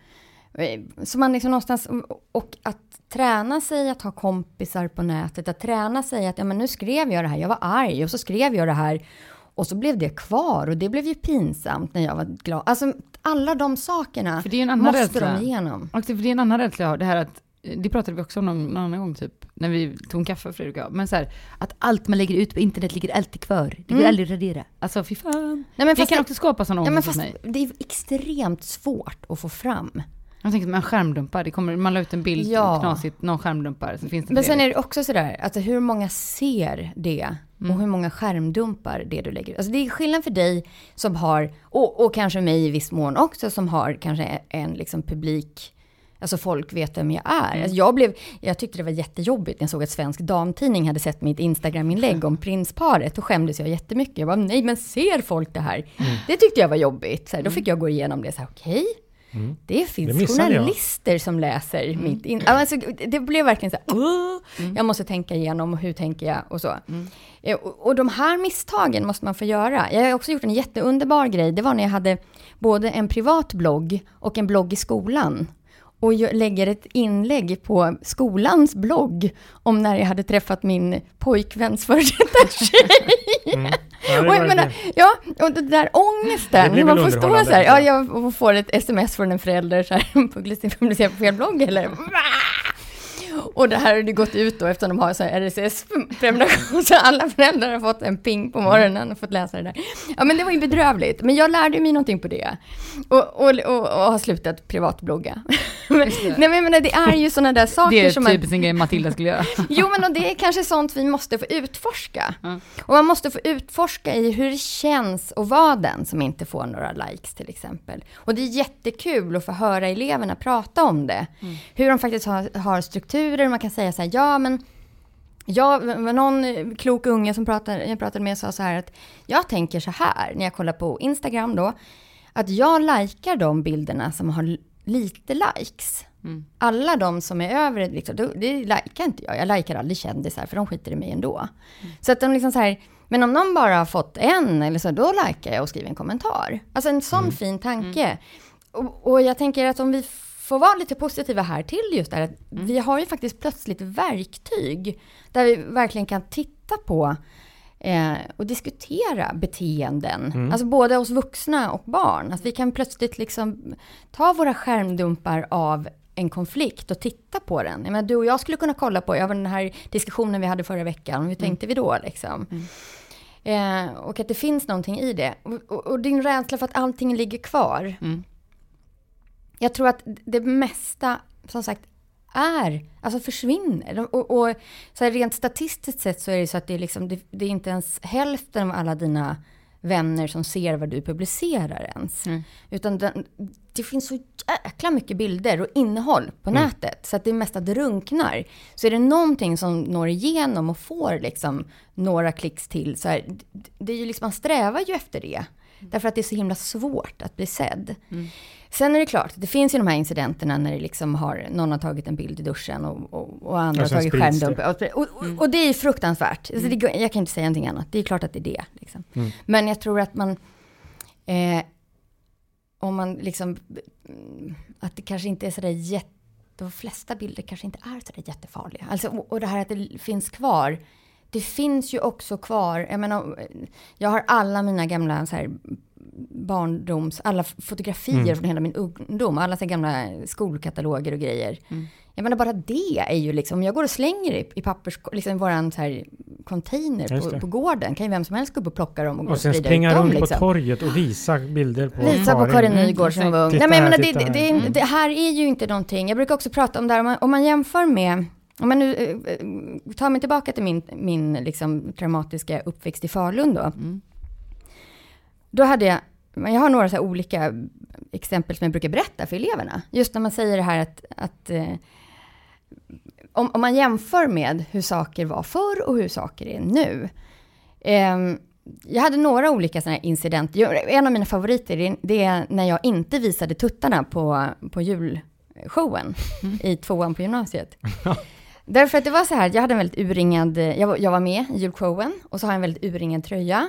Eh, Så man liksom någonstans, och att träna sig att ha kompisar på nätet, att träna sig att ja, men nu skrev jag det här, jag var arg och så skrev jag det här och så blev det kvar och det blev ju pinsamt när jag var glad. Alltså alla de sakerna För det är en annan måste rädsla. de igenom. Och det, för det är en annan rädsla jag har, det här att, det pratade vi också om någon, någon annan gång typ, när vi tog en kaffe Fredrik och jag, men så här, att allt man lägger ut på internet ligger alltid kvar. Det går aldrig att radera. Alltså fy fan. Nej, men det kan det- också skapa sån ångest hos mig. det är extremt svårt att få fram. Jag tänker att man skärmdumpar, det kommer, man la ut en bild, Ja. knasigt, någon skärmdumpar, så finns det Men sen är det också sådär, alltså hur många ser det Mm. och hur många skärmdumpar det du lägger ut. Alltså det är skillnad för dig som har, och, och kanske mig i viss mån också, som har kanske en liksom publik, alltså folk vet vem jag är. Mm. Alltså jag, blev, jag tyckte det var jättejobbigt när jag såg att Svensk Damtidning hade sett mitt Instagram-inlägg om prinsparet. Då skämdes jag jättemycket. Jag bara, nej men ser folk det här? Mm. Det tyckte jag var jobbigt. Så här, då fick jag gå igenom det, så här, okej. Det finns Det missade jag. journalister som läser Mm. mitt in... Alltså, det blev verkligen så här, "Åh!" jag måste tänka igenom hur tänker jag och så. Mm. Och, och de här misstagen måste man få göra. Jag har också gjort en jätteunderbar grej. Det var när jag hade både en privat blogg och en blogg i skolan. Och jag lägger ett inlägg på skolans blogg om när jag hade träffat min pojkväns före detta tjej. Ja, och jag menar, ja, och den där ångesten, blir man får stå så här, ja, ja. jag får ett sms från en förälder så här, publicerar på fel blogg eller och det här har det gått ut då eftersom de har så RSS-prenumeration, så alla föräldrar har fått en ping på morgonen och fått läsa det där. Ja, men det var ju bedrövligt, men jag lärde mig någonting på det. Och, och, och, och har slutat privatblogga. men, nej, men menar, det är ju sådana där saker Det är som man... typiskt en grej Matilda skulle göra. Jo, men och det är kanske sånt vi måste få utforska. Ja. Och man måste få utforska i hur det känns att vara den som inte får några likes till exempel. Och det är jättekul att få höra eleverna prata om det. Hur de faktiskt har, har strukturer. Man kan säga så här, ja men Ja, någon klok unge som pratade, jag pratade med sa så här att jag tänker så här när jag kollar på Instagram då, att jag likar de bilderna som har lite likes. Alla de som är över, liksom, då- det likar inte jag. Jag likar aldrig kändisar för de skiter i mig ändå. Så att de liksom så här, men om någon bara har fått en eller så, då likar jag och skriver en kommentar. Alltså en sån fin tanke. Och, och jag tänker att om vi får vara lite positiva här till just det här, att vi har ju faktiskt plötsligt verktyg där vi verkligen kan titta på eh, och diskutera beteenden. Alltså både hos vuxna och barn. Att vi kan plötsligt liksom ta våra skärmdumpar av en konflikt och titta på den. Jag menar, du och jag skulle kunna kolla på, ja, den här diskussionen vi hade förra veckan, hur tänkte vi då liksom? Eh, och att det finns någonting i det. Och, och, och din rädsla för att allting ligger kvar. Jag tror att det mesta, som sagt, är, alltså försvinner. Och, och så här, rent statistiskt sett så är det så att det är, liksom, det, det är inte ens hälften av alla dina vänner som ser vad du publicerar ens. Utan den, det finns så jäkla mycket bilder och innehåll på nätet. Så att det mesta drunknar. Så är det någonting som når igenom och får liksom några klicks till. Så här, det, det är ju liksom, man strävar ju efter det. Därför att det är så himla svårt att bli sedd. Sen är det klart, det finns ju de här incidenterna när det liksom har, någon har tagit en bild i duschen och, och, och andra Och har tagit skärmdump. Och, och, och det är ju fruktansvärt. Alltså det, går- jag kan inte säga någonting annat. Det är klart att det är det. Liksom. Men jag tror att man, eh, om man liksom, mm, att det kanske inte är sådär jätte, de flesta bilder kanske inte är sådär jättefarliga. Alltså, och, och det här att det finns kvar, det finns ju också kvar, jag menar, jag har alla mina gamla så här, barndoms, alla fotografier från hela min ungdom, alla så gamla skolkataloger och grejer. Jag menar bara det är ju liksom, om jag går och slänger i, i pappers, liksom våran så här container på, på gården, kan ju vem som helst gå upp och plocka dem och Och och sen sprida springa ut dem. runt Liksom. på torget och visa bilder på Visa på Karin Nygård som var ung. Nej, men jag menar, det, det, här. det, det här är ju inte någonting. Jag brukar också prata om det här, om man, om man jämför med man nu eh, eh, tar mig tillbaka till min, min liksom, traumatiska uppväxt i Falun då. Då hade jag, men jag har några så olika exempel som jag brukar berätta för eleverna. Just när man säger det här att, att eh, om, om man jämför med hur saker var förr och hur saker är nu. Ehm, jag hade några olika sådana incidenter. En av mina favoriter det är- när jag inte visade tuttarna på, på julshowen i tvåan på gymnasiet. Därför att det var så här, jag hade en väldigt urringad, jag var, jag var med i julshowen och så har jag en väldigt urringad tröja.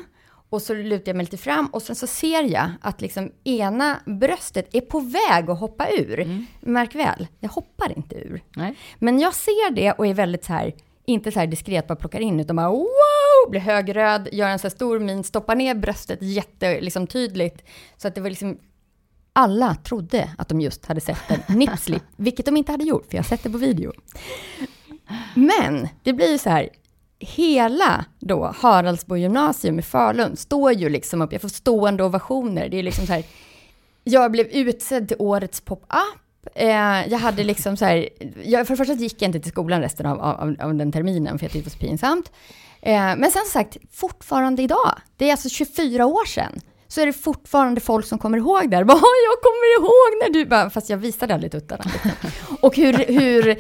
Och så lutar jag mig lite fram och sen så ser jag att liksom ena bröstet är på väg att hoppa ur. Märk väl, jag hoppar inte ur. Nej. Men jag ser det och är väldigt så här, inte så här diskret bara plockar in, utan bara wow, blir högröd, gör en så här stor min, stoppar ner bröstet jätte, liksom tydligt. Så att det var liksom, alla trodde att de just hade sett en nipslip, vilket de inte hade gjort, för jag har sett det på video. Men det blir ju så här, hela då Haraldsbo gymnasium i Falun står ju liksom upp, jag får stående ovationer, det är liksom så här, jag blev utsedd till årets pop-up. Eh, jag hade liksom så här, jag, för det första gick jag inte till skolan resten av, av, av den terminen, för jag tyckte det var så pinsamt. Eh, men sen som sagt, fortfarande idag, det är alltså 24 år sedan, så är det fortfarande folk som kommer ihåg där. Bara, "Åh, jag kommer ihåg när du... Bara, fast jag visade aldrig tuttarna. Och hur, hur...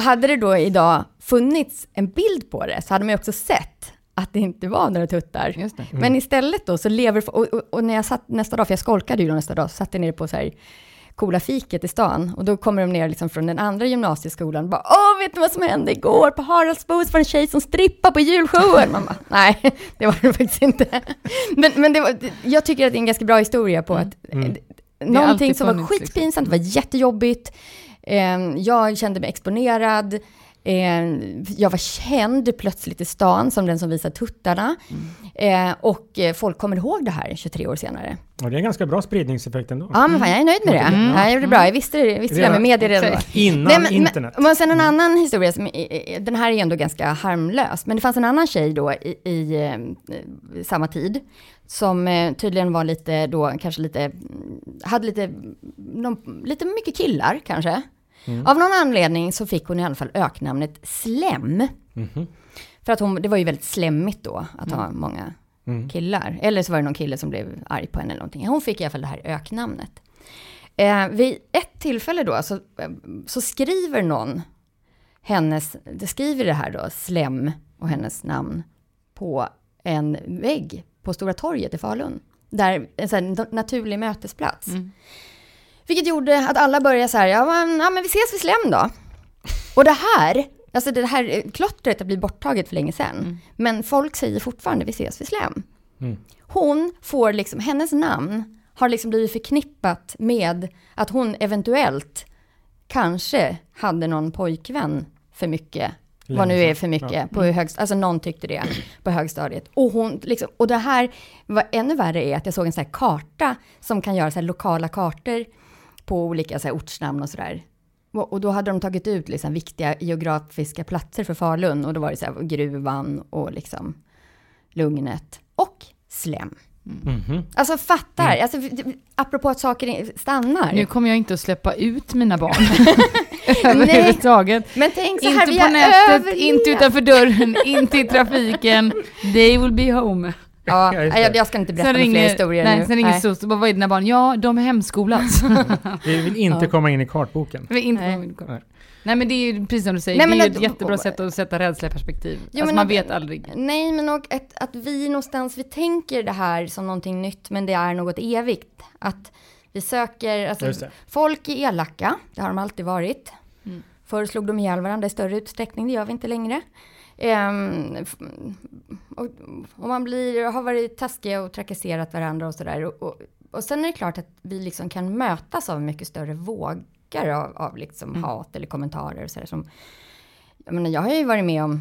hade det då idag funnits en bild på det, så hade man ju också sett att det inte var några tuttar. Det. Men istället då så lever... Och, och, och när jag satt nästa dag, för jag skolkade ju då nästa dag, så satt jag nere på så här coola fiket i stan. Och då kommer de ner liksom från den andra gymnasieskolan och bara Åh, vet du vad som hände igår på Haraldsbo? Så var en tjej som strippade på julshowen. Man bara, nej, det var det faktiskt inte. Men, men det var, jag tycker att det är en ganska bra historia på att Mm. eh, någonting alltid som var liksom. skitpinsamt, det var jättejobbigt. Eh, jag kände mig exponerad. Eh, jag var känd plötsligt i stan som den som visar tuttarna. Mm. Eh, och eh, folk kommer ihåg det här 23 år senare. Och det är en ganska bra spridningseffekt ändå. Ja, men fan, jag är nöjd med det. Mm. Ja, jag gjorde det bra. Jag visste, det- visste det med media redan då. Innan Nej, men, internet. Men, men sen en annan historia, som, den här är ändå ganska harmlös, men det fanns en annan tjej då i, i samma tid, som tydligen var lite då, kanske lite, mm, hade lite, någon, lite mycket killar kanske. Av någon anledning så fick hon i alla fall öknamnet Slem. Mhm. För att hon, det var ju väldigt slemmigt då att ha många killar. Eller så var det någon kille som blev arg på henne eller någonting. Hon fick i alla fall det här öknamnet. Eh, vid ett tillfälle då så, eh, så skriver någon hennes, det skriver det här då, Slem och hennes namn på en vägg på Stora torget i Falun. Där en sån naturlig mötesplats. Vilket gjorde att alla började så här, ja men, ja men vi ses vid Slem då. Och det här, alltså det här klottret har blivit borttaget för länge sedan. Men folk säger fortfarande vi ses vid Slem. Hon får liksom, hennes namn har liksom blivit förknippat med att hon eventuellt kanske hade någon pojkvän för mycket. vad nu är för mycket. På högst, alltså någon tyckte det på högstadiet. Och, hon liksom, och det här, vad ännu värre är att jag såg en sån här karta som kan göra så här lokala kartor på olika så här ortsnamn och sådär. Och och då hade de tagit ut liksom viktiga geografiska platser för Falun. Och då var det så här gruvan och liksom Lugnet och Slem. Mhm. Alltså fattar, alltså, apropå att saker stannar. Nu kommer jag inte att släppa ut mina barn överhuvudtaget. Men tänk så här, Inte vi på nätet, överlevt. inte utanför dörren, inte i trafiken. They will be home. Ja, Ja, jag, jag ska inte berätta Sen några fler ringer, historier nej, nu. sen ringer SOS och bara, vad är dina barn? Ja, de hemskolas. Vi vill inte komma in i kartboken. Vi är inte Nej. nej. Nej. nej men det är ju precis som du säger, Nej, det är ju ett jättebra sätt att sätta rädsla i perspektiv. Jo, alltså man att- vet aldrig. Nej, men och att, att vi någonstans, vi tänker det här som någonting nytt, men det är något evigt. Att vi söker, alltså folk är elaka, det har de alltid varit. Mm. Förr slog de ihjäl varandra i större utsträckning, det gör vi inte längre. Ehm, och, man blir, har varit taskiga och trakasserat varandra och sådär. Och, och, och sen är det klart att vi liksom kan mötas av mycket större vågor av, av liksom Mm. hat eller kommentarer och sådär som jag, menar, jag har ju varit med om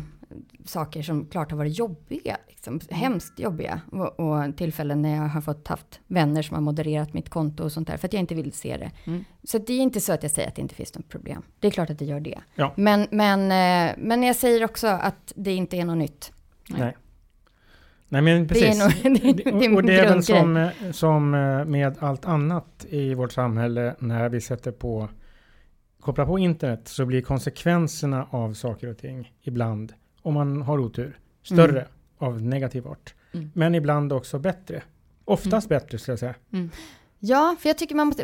saker som klart har varit jobbiga, liksom, hemskt jobbiga. Och, och tillfällen när jag har fått haft vänner som har modererat mitt konto och sånt där, för att jag inte vill se det. Mm. Så det är inte så att jag säger att det inte finns något problem. Det är klart att det gör det. Ja. Men, men, eh, men jag säger också att det inte är något nytt. Nej. Nej men Det är precis. nog- det- det är och, det är väl som, eh, som eh, med allt annat i vårt samhälle när vi sätter på kopplar på internet så blir konsekvenserna av saker och ting ibland, om man har otur, större av negativ art. Mm. Men ibland också bättre. Oftast bättre skulle jag säga. Ja, för jag tycker man måste,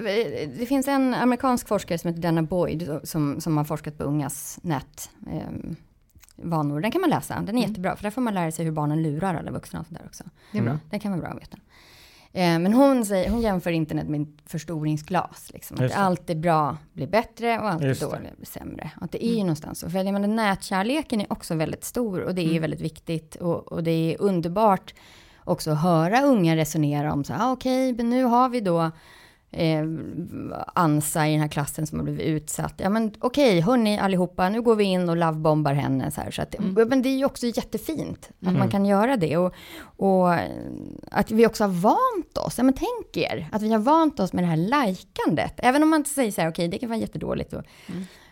det finns en amerikansk forskare som heter Dana Boyd som, som har forskat på ungas nät. Eh, vanor. Den kan man läsa, den är jättebra, för där får man lära sig hur barnen lurar alla vuxna och sådär också. Det är bra. Mm. Den kan vara bra att veta. Eh, men hon, säger, hon jämför internet med förstoringsglas. Liksom. Att det. allt är bra blir bättre och allt Just det. dåligt blir sämre. Att det är ju någonstans så. Jag menar, nätkärleken är också väldigt stor och det är väldigt viktigt. Och, och det är underbart också att höra unga resonera om så här, ah, okej, men nu har vi då eh, Ansa i den här klassen som har blivit utsatt. Ja men okej, hörni allihopa, nu går vi in och lovebombar henne. Så här, så att, Men det är ju också jättefint att man kan göra det. Och, och eh, att vi också har vant oss, ja men tänk er, att vi har vant oss med det här lajkandet. Även om man inte säger så här, okej det kan vara jättedåligt. Och,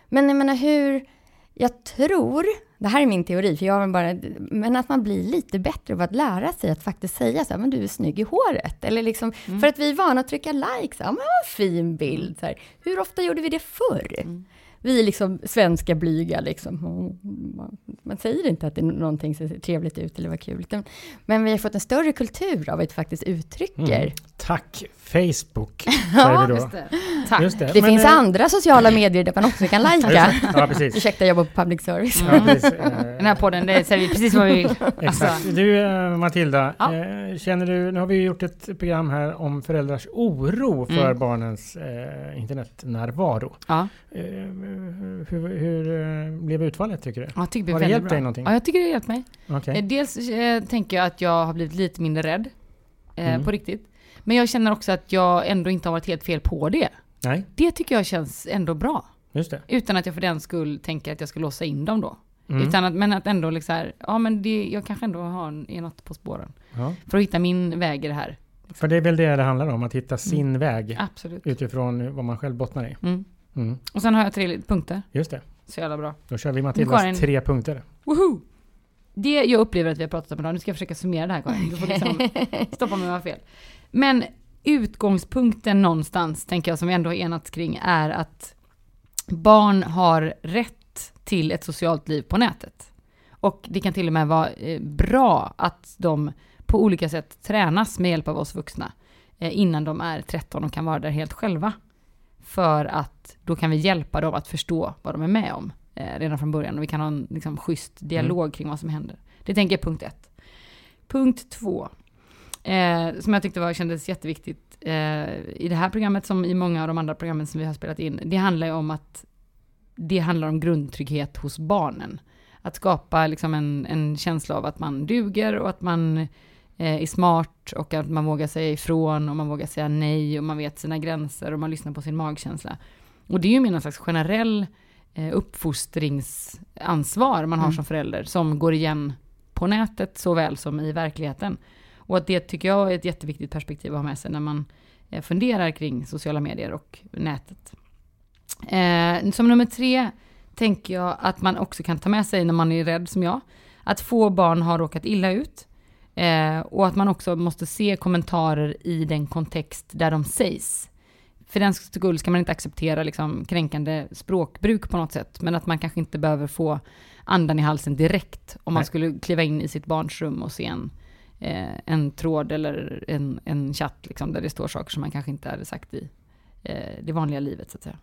Men jag menar hur, jag tror, det här är min teori, för jag har bara, men att man blir lite bättre på att lära sig att faktiskt säga så här, men du är snygg i håret. Eller liksom, för att vi är vana att trycka likes, ja men vad fin bild. Så här. Hur ofta gjorde vi det förr? Vi är liksom svenska blyga liksom. Man- säger inte att det är någonting som ser trevligt ut eller vad kul. Men vi har fått en större kultur av att vi faktiskt uttrycker. Mm. Tack Facebook, säger vi då. Det. Tack. Just det. Det finns eh, andra sociala medier där man också kan ja, lajka. det. Ja, precis. Ursäkta, jag jobbar på public service. Ja, precis. Eh, Den här podden, det säger vi precis vad vi vill. Exakt. Du eh, Matilda, Ja. känner du, nu har vi gjort ett program här om föräldrars oro för Mm. barnens eh, internetnärvaro. Ja, hur hur blev utfallet tycker du? jag tycker det är Har det hjälpt bra. dig någonting? Ja, jag tycker det har hjälpt mig. Eh, Dels eh, tänker jag att jag har blivit lite mindre rädd. Eh, Mm. På riktigt. Men jag känner också att jag ändå inte har varit helt fel på det. Nej. Det tycker jag känns ändå bra. Just det. Utan att jag för den skull tänker att jag ska låsa in dem då. Mm. Utan att, men att ändå liksom här, ja men det, jag kanske ändå har, är något på spåren. Ja. För att hitta min väg i det här. För det är väl det det handlar om, att hitta sin väg Absolut. utifrån vad man själv bottnar i. Mm. Mm. Och sen har jag tre punkter. Just det. Så jävla bra. Då kör vi Matildas Karin. tre punkter. Woho! Det jag upplever att vi har pratat om idag, nu ska jag försöka summera det här Karin. Du får liksom stoppa mig om jag har fel. Men utgångspunkten någonstans, tänker jag, som vi ändå har enats kring, är att barn har rätt till ett socialt liv på nätet. Och det kan till och med vara eh, bra att de på olika sätt tränas med hjälp av oss vuxna eh, innan de är 13 och kan vara där helt själva. För att då kan vi hjälpa dem att förstå vad de är med om eh, redan från början och vi kan ha en liksom, schysst dialog kring vad som händer. Det tänker jag punkt ett. Punkt två, eh, som jag tyckte var, kändes jätteviktigt eh, i det här programmet som i många av de andra programmen som vi har spelat in. Det handlar ju om att det handlar om grundtrygghet hos barnen. Att skapa liksom en, en känsla av att man duger och att man eh, är smart och att man vågar säga ifrån och man vågar säga nej och man vet sina gränser och man lyssnar på sin magkänsla. Och det är ju mer någon slags generell eh, uppfostringsansvar man har Mm. som förälder som går igen på nätet såväl som i verkligheten. Och att det tycker jag är ett jätteviktigt perspektiv att ha med sig när man eh, funderar kring sociala medier och nätet. Eh, som nummer tre tänker jag att man också kan ta med sig när man är rädd som jag. Att få barn har råkat illa ut. Eh, och att man också måste se kommentarer i den kontext där de sägs. För den skull ska man inte acceptera liksom, kränkande språkbruk på något sätt. Men att man kanske inte behöver få andan i halsen direkt om man Nej. skulle kliva in i sitt barns rum och se en, Eh, en tråd eller en, en chatt liksom, där det står saker som man kanske inte hade sagt i eh, det vanliga livet så att säga.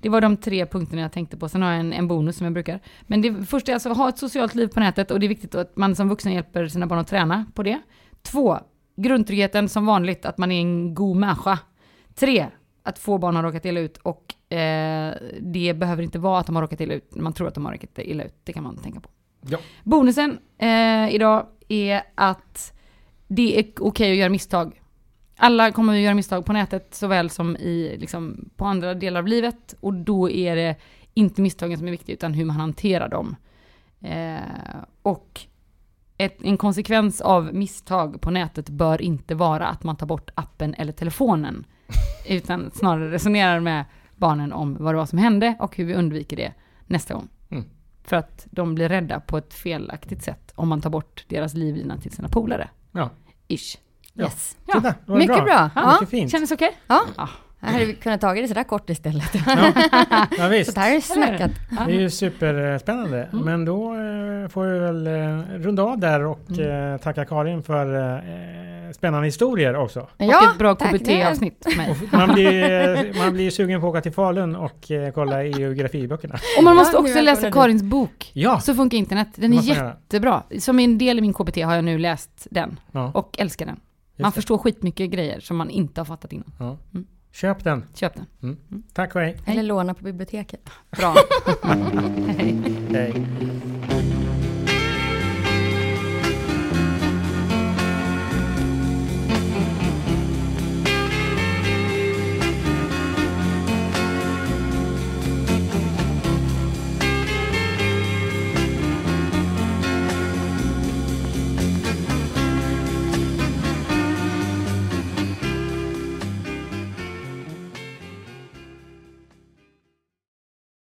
Det var de tre punkterna jag tänkte på. Sen har jag en, en bonus som jag brukar. Men det första är alltså att ha ett socialt liv på nätet och det är viktigt att man som vuxen hjälper sina barn att träna på det. Två, grundtryggheten som vanligt, att man är en god människa. Tre, att få barn har råkat illa ut och eh, det behöver inte vara att de har råkat illa ut. Man tror att de har råkat illa ut, det kan man tänka på. Ja. Bonusen eh, idag är att det är okej att göra misstag. Alla kommer att göra misstag på nätet såväl som i, liksom, på andra delar av livet. Och då är det inte misstagen som är viktiga utan hur man hanterar dem. Eh, och ett, en konsekvens av misstag på nätet bör inte vara att man tar bort appen eller telefonen. utan snarare resonerar med barnen om vad det var som hände och hur vi undviker det nästa gång. För att de blir rädda på ett felaktigt sätt om man tar bort deras livlina till sina polare. Ja. Ish. Ja. Yes. Ja. Titta, det var Mycket bra. Ja. Mycket fint. Kändes okej? Ja. Ja. Här hade vi kunnat ta det sådär kort istället. Ja, ja Så visst. det här är snackat. Det är ju superspännande. Mm. Men då eh, får vi väl eh, runda av där och Mm. eh, tacka Karin för spännande historier också. Och ett bra. KBT-avsnitt. Man blir, man blir sugen på att åka till Falun och kolla i geografiböckerna. Och man måste Ja, också läsa. Karins bok. Ja, Så funkar internet. Den är jättebra. Som en del i min KBT har jag nu läst den. ja. Och älskar den. just Man det. förstår skitmycket grejer som man inte har fattat innan. Ja. Mm. Köp den. Köp den. Tack och hej. Eller låna på biblioteket. Bra. Hej. hej.